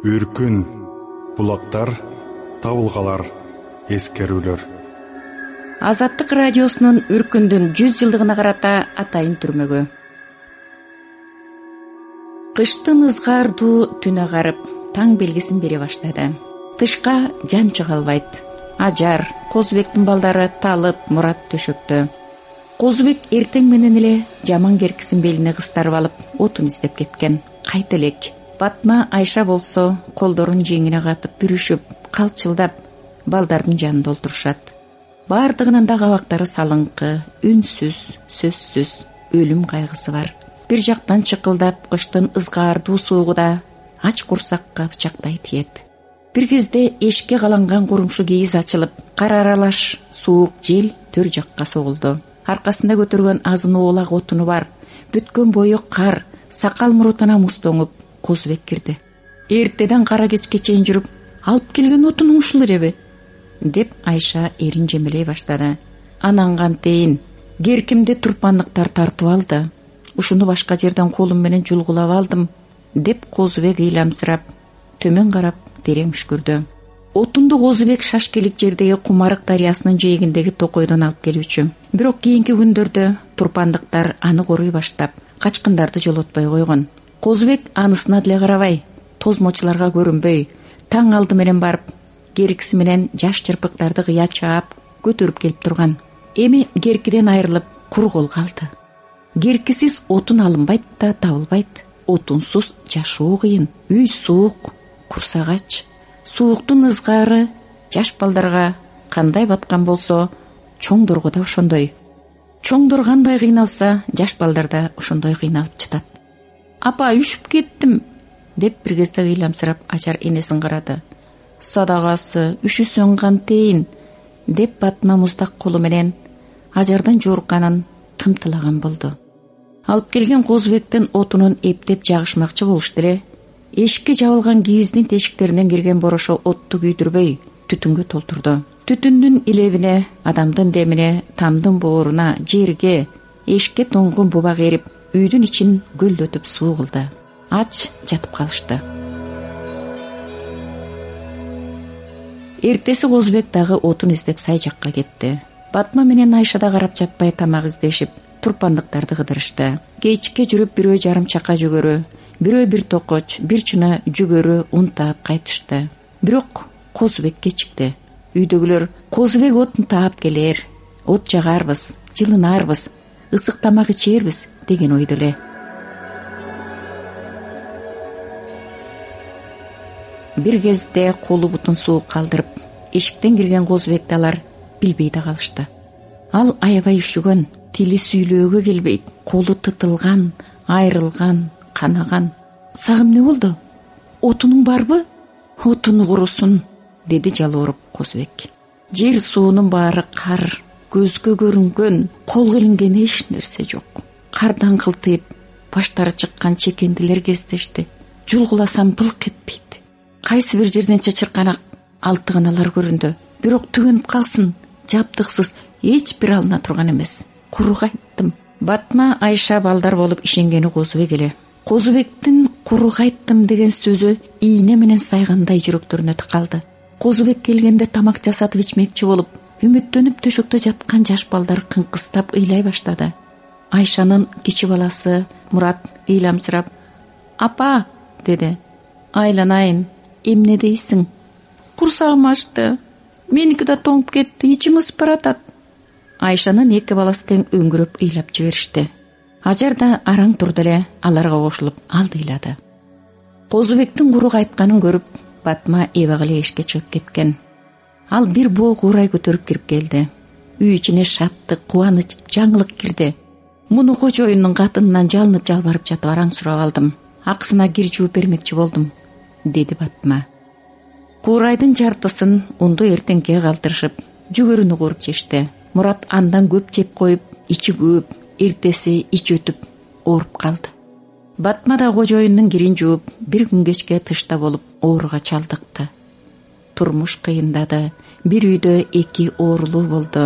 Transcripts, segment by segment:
үркүн булактар табылгалар эскерүүлөр. Азаттык радиосунун үркүндүн жүз жылдыгына карата атайын түрмөгү. Кыштын ызгаардуу түнү агарып таң белгисин бере баштады. Тышка жан чыга албайт ажар козубектин балдары талып мурат төшөктө. Козубек эртең менен эле жаман керкисин белине кыстарып алып отун издеп кеткен. Кайта элек батма айша болсо колдорун жеңине катып бүрүшүп калчылдап балдардын жанында олтурушат. Баардыгынын да кабактары салыңкы үнсүз сөзсүз өлүм кайгысы бар. Бир жактан чыкылдап кыштын ызгаардуу суугу да ач курсакка бычактай тиет. Бир кезде эшикке каланган курумшу кийиз ачылып кар аралаш суук жел төр жакка согулду. Аркасында көтөргөн азын оолак отуну бар. Бүткөн бою кар сакал мурутуна муз тоңуп козубек кирди. Эртеден кара кечке чейин жүрүп алып келген отунуң ушул элеби деп айша эрин жемелей баштады. Анан кантейин керкимди турпандыктар тартып алды ушуну башка жерден колум менен жулгулап алдым деп козубек ыйламсырап төмөн карап терең үшкүрдү отунду козубек шашкелик жердеги кумарык дарыясынын жээгиндеги токойдон алып келүүчү. Бирок кийинки күндөрдө турпандыктар аны коруй баштап качкындарды жолотпой койгон козубек анысына деле карабай тозмочуларга көрүнбөй таң алды менен барып керкиси менен жаш чырпыктарды кыя чаап көтөрүп келип турган. Эми керкиден айрылып кур кол калды. Керкисиз отун алынбайт да табылбайт. Отунсуз жашоо кыйын үй суук курсагач сууктун ызгаары жаш балдарга кандай баткан болсо чоңдорго да ошондой. Чоңдор кандай кыйналса жаш балдар да ошондой кыйналып жатат апа үшүп кеттим деп бир кезде ыйламсырап ажар энесин карады. Садагасы үшүсөң кантейин деп батма муздак колу менен ажардын жуурканын кымтылаган болду. Алып келген козубектин отунун эптеп жагышмакчы болушту эле эшикке жабылган кийиздин тешиктеринен кирген борошо отту күйдүрбөй түтүнгө толтурду. Түтүндүн илебине адамдын демине тамдын бооруна жерге эшикке тоңгон бубак эрип үйдүн ичин көлдөтүп суу кылды ач жатып калышты. Эртеси козубек дагы отун издеп сай жакка кетти. Батма менен айша да карап жатпай тамак издешип турпандыктарды кыдырышты. Кечке жүрүп бирөө жарым чака жүгөрү бирөө бир токоч бир чыны жүгөрү un таап кайтышты. Бирок козубек кечикти үйдөгүлөр козубек отун таап келер от жагарбыз жылынарбыз ысык тамак ичербиз деген ойдо эле. Бир кезде колу бутун суук калтырып эшиктен кирген козубекти алар билбей да калышты. Ал аябай үшүгөн тили сүйлөөгө келбейт колу тытылган айрылган канаган. Сага эмне болду? Отунуң барбы? Отуну курусун деди жалооруп козубек жер суунун баары кар көзгө көрүнгөн колго илинген эч нерсе жок. Кардан кылтыйып баштары чыккан чекендилер кездешти. Жулгуласам былк этпейт кайсы бир жерден чычырканак алтыгыналар көрүндү. Бирок түгөнүп калсын жабдыксыз эч бир алына турган эмес. Куру кайттым батма айша балдар болуп ишенгени козубек эле. Козубектин куру кайттым деген сөзү ийне менен сайгандай жүрөктөрүнө тыкалды козубек келгенде тамак жасатып ичмекчи болуп үмүттөнүп төшөктө жаткан жаш балдар кыңкыстап ыйлай баштады. Айшанын кичи баласы мурат ыйламсырап апа! деди. Айланайын эмне дейсиң? Курсагым ачты меники да тоңуп кетти ичим ысып баратат айшанын эки баласы тең өңгүрөп ыйлап жиберишти. Ажар да араң турду эле аларга кошулуп алды ыйлады. Козубектин куру кайтканын көрүп батма эбак эле эшикке чыгып кеткен ал бир боо куурай көтөрүп кирип келди. Үй ичине шаттык кубаныч жаңылык кирди. Муну кожоюндун катынынан жалынып жалбарып жатып араң сурап алдым. Акысына кир жууп бермекчи болдум деди батма. Куурайдын жартысын унду эртеңкиге калтырышып жүгөрүнү кууруп жешти мурат андан көп жеп коюп ичи көөп эртеси ич өтүп ооруп калды. Батма да кожоюндун кирин жууп бир күн кечке тышта болуп ооруга чалдыкты турмуш кыйындады. Бир үйдө эки оорулуу болду.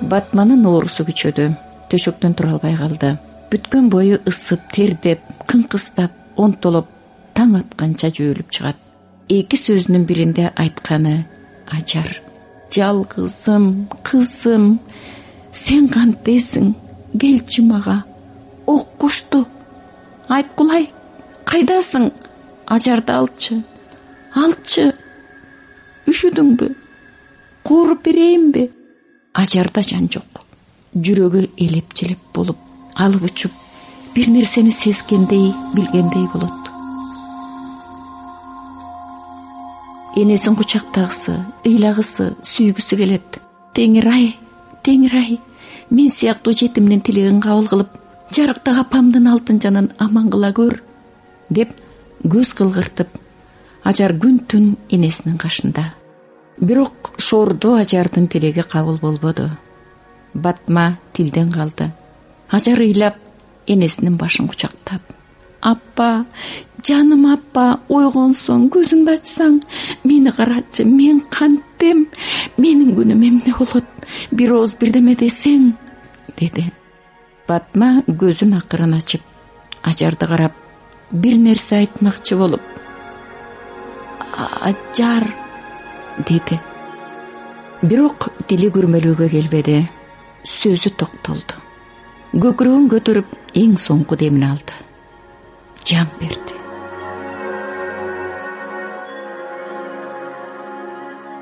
Батманын оорусу күчөдү. Төшөктөн тура албай калды. Бүткөн бою ысып тердеп кыңкыстап онтолоп таң атканча жөөлүп чыгат. Эки сөзүнүн биринде айтканы ажар жалгызым кызым сен кантесиң? Келчи мага ок кушту айткулай кайдасың ажарды алчы. Алчы. Үшүдүңбү кууруп берейинби? Ажарда жан жок. Жүрөгү элеп болуп алып учуп бир нерсени сезгендей билгендей болот. Энесин кучактагысы ыйлагысы сүйгүсү келет. Теңир ай теңир ай мен сыяктуу жетимдин тилегин кабыл кылып жарыктык апамдын алтын жанын аман кыла көр деп көз кылгыртып ажар күн түн энесинин кашында. Бирок шоордо ажардын тилеги кабыл болбоду. Батма тилден калды. Ажар ыйлап энесинин башын кучактап. Апа жаным апа ойгонсоң көзүңдү ачсаң мени карачы мен канттем менин күнүм эмне болот бир ооз бирдеме десең деди. Батма көзүн акырын ачып ажарды карап бир нерсе айтмакчы болуп. Ажар деди. Бирок тили күрмөлөөгө келбеди. Сөзү токтолду. Көкүрөгүн көтөрүп эң соңку демин алды. Жан берди.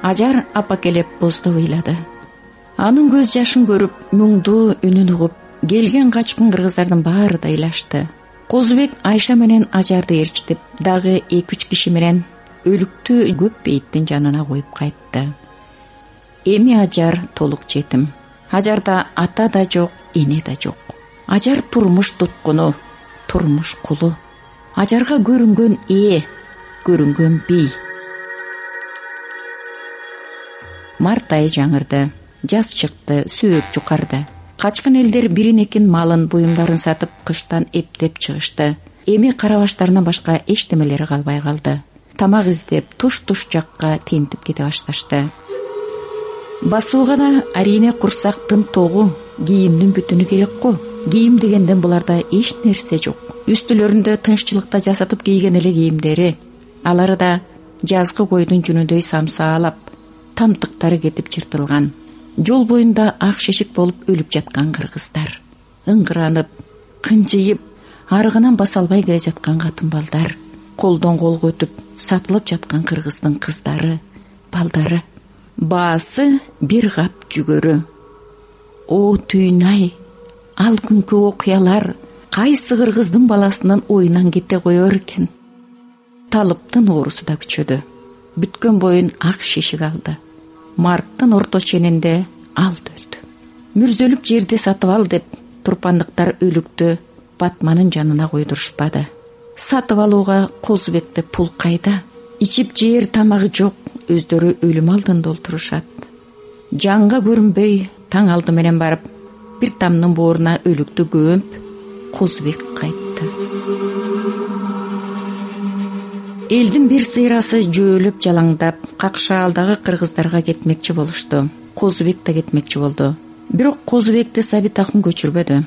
Ажар апакелеп боздоп ыйлады. Анын көз жашын көрүп мұңдуу үнүн угуп келген качкын кыргыздардын баары да ыйлашты козубек айша менен ажарды ээрчитип дагы эки үч киши менен өлүктү көп бейиттин жанына коюп кайтты. Эми ажар толук жетим ажарда ата да жок эне да жок. Ажар турмуш туткуну турмуш кулу. Ажарга көрүнгөн ээ көрүнгөн бий март айы жаңырды жаз чыкты сөөк жукарды качкын элдер бирин экин малын буюмдарын сатып кыштан эптеп чыгышты. Эми кара баштарынан башка эчтемелери калбай калды. Тамак издеп туш туш жакка тентип кете башташты. Басууга да арийне курсак тынтоогу кийимдин бүтүнү керек го. Кийим дегенден буларда эч нерсе жок. Үстүлөрүндө тынччылыкта жасатып кийген эле кийимдери алары да жазгы койдун жүнүндөй самсаалап тамтыктары кетип жыртылган жол боюнда ак шешик болуп өлүп жаткан кыргыздар. Ыңгыранып кынжыйып арыгынан баса албай келе жаткан катын балдар колдон колго өтүп сатылып жаткан кыргыздын кыздары балдары. Баасы бир кап жүгөрү. О түйүн ай ал күнкү окуялар кайсы кыргыздын баласынын оюнан кете коер экен? Талыптын оорусу да күчөдү. Бүткөн боюн ак шишик алды марттын орто ченинде алды өлдү мүрзөлүк жерди сатып ал деп турпандыктар өлүктү батманын жанына койдурушпады. Сатып алууга козубекте пул кайда? Ичип жээр тамагы жок өздөрү өлүм алдында олтурушат жанга көрүнбөй таң алды менен барып бир тамдын бооруна өлүктү көмүп козубек кайтты элдин бир сыйрасы жөөлөп жалаңдап какшаалдагы кыргыздарга кетмекчи болушту. Козубек да кетмекчи болду. Бирок козубекти сабитахун көчүрбөдү.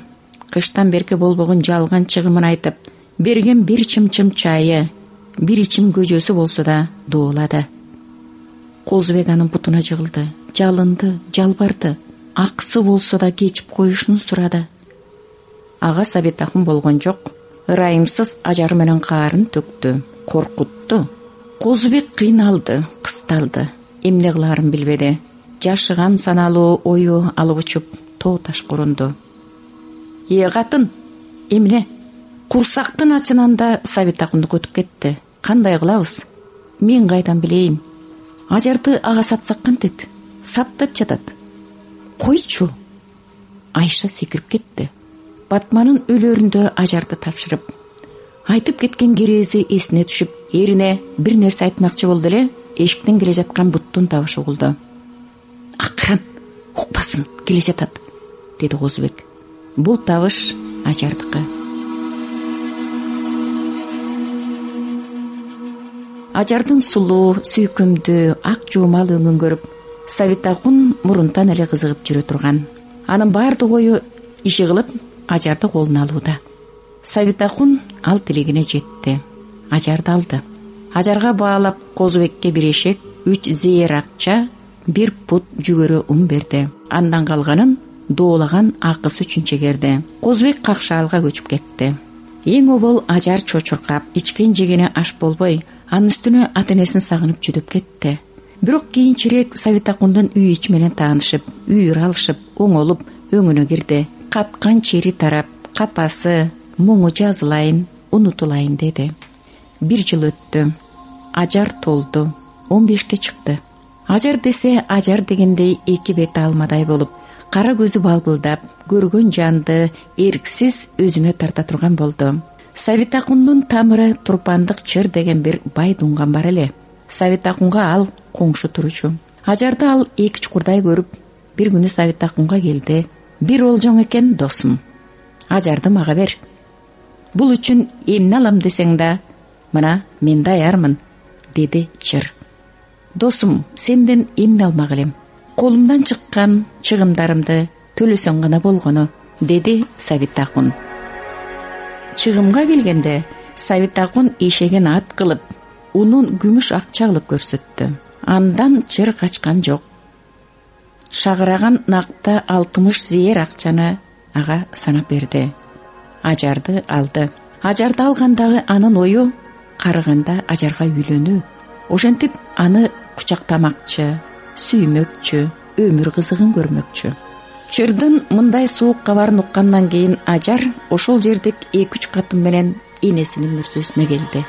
Кыштан берки болбогон жалган чыгымын айтып берген бир чымчым чайы бир ичим көжөсү болсо да дуулады. Козубек анын бутуна жыгылды жалынды жалбарды акысы болсо да кечип коюшун сурады. Ага сабитахун болгон жок ырайымсыз ажары менен каарын төктү коркутту козубек кыйналды кысталды. Эмне кылаарын билбеди. Жашыган саналуу ою алып учуп тоо ташка урунду э катын эмне? Курсактын ачынан да сабитахундуку өтүп кетти. Кандай кылабыз? Мен кайдан билейин ажарды ага сатсак кантет сат жатат. Койчу? Айша секирип кетти. Батманын өлөрүндө ажарды тапшырып айтып кеткен керээзи эсине түшүп эрине бир нерсе айтмакчы болду эле эшиктен келе жаткан буттун табышы угулду. Акырын укпасын келе жатат деди козубек бул табыш ажардыкы ажардын сулуу сүйкүмдүү ак жуумал өңүн көрүп сабитахун мурунтан эле кызыгып жүрө турган. Анын баардык ою иши кылып ажарды колуна алууда сабитакун ал тилегине жетти. Ажарды алды. Ажарга баалап козубекке бир эшек үч зээр акча бир пут жүгөрү ун берди. Андан калганын доолаган акысы үчүн чегерди. Козубек какшаалга көчүп кетти. Эң обол ажар чочуркап ичкен жегени аш болбой анын үстүнө ата энесин сагынып жүдөп кетти. Бирок кийинчерээк сабитакундун үй ичи менен таанышып үйүр алышып оңолуп өңүнө кирди. Каткан чери тарап капасы муңу жазылайын унутулайын деди. Бир жыл өттү. Ажар толду. Он бешке чыкты. Ажар десе ажар дегендей эки бети алмадай болуп кара көзү балбылдап көргөн жанды эрксиз өзүнө тарта турган болду. Сабитакундун тамыры турпандык чыр деген бир бай дунган бар эле. Сабитакунга ал коңшу турчу ажарды ал эки чукурдай көрүп бир күнү сабитакунга келди. Бир олжоң экен досум. Ажарды мага бер бул үчүн эмне алам десең да мына мен даярмын деди чыр. Досум сенден эмне алмак элем? Колумдан чыккан чыгымдарымды төлөсөң гана болгону деди сабитакун чыгымга келгенде сабитакун эшегин ат кылып унун күмүш акча кылып көрсөттү. Андан чыр качкан жок. Шагыраган накта алтымыш зээр акчаны ага санап берди ажарды алды. Ажарды алгандагы анын ою карыганда ажарга үйлөнүү. Ошентип аны кучактамакчы сүймөкчү өмүр кызыгын көрмөкчү. Чырдын мындай суук кабарын уккандан кийин ажар ошол жердеги эки үч катын менен энесинин мүрзөсүнө келди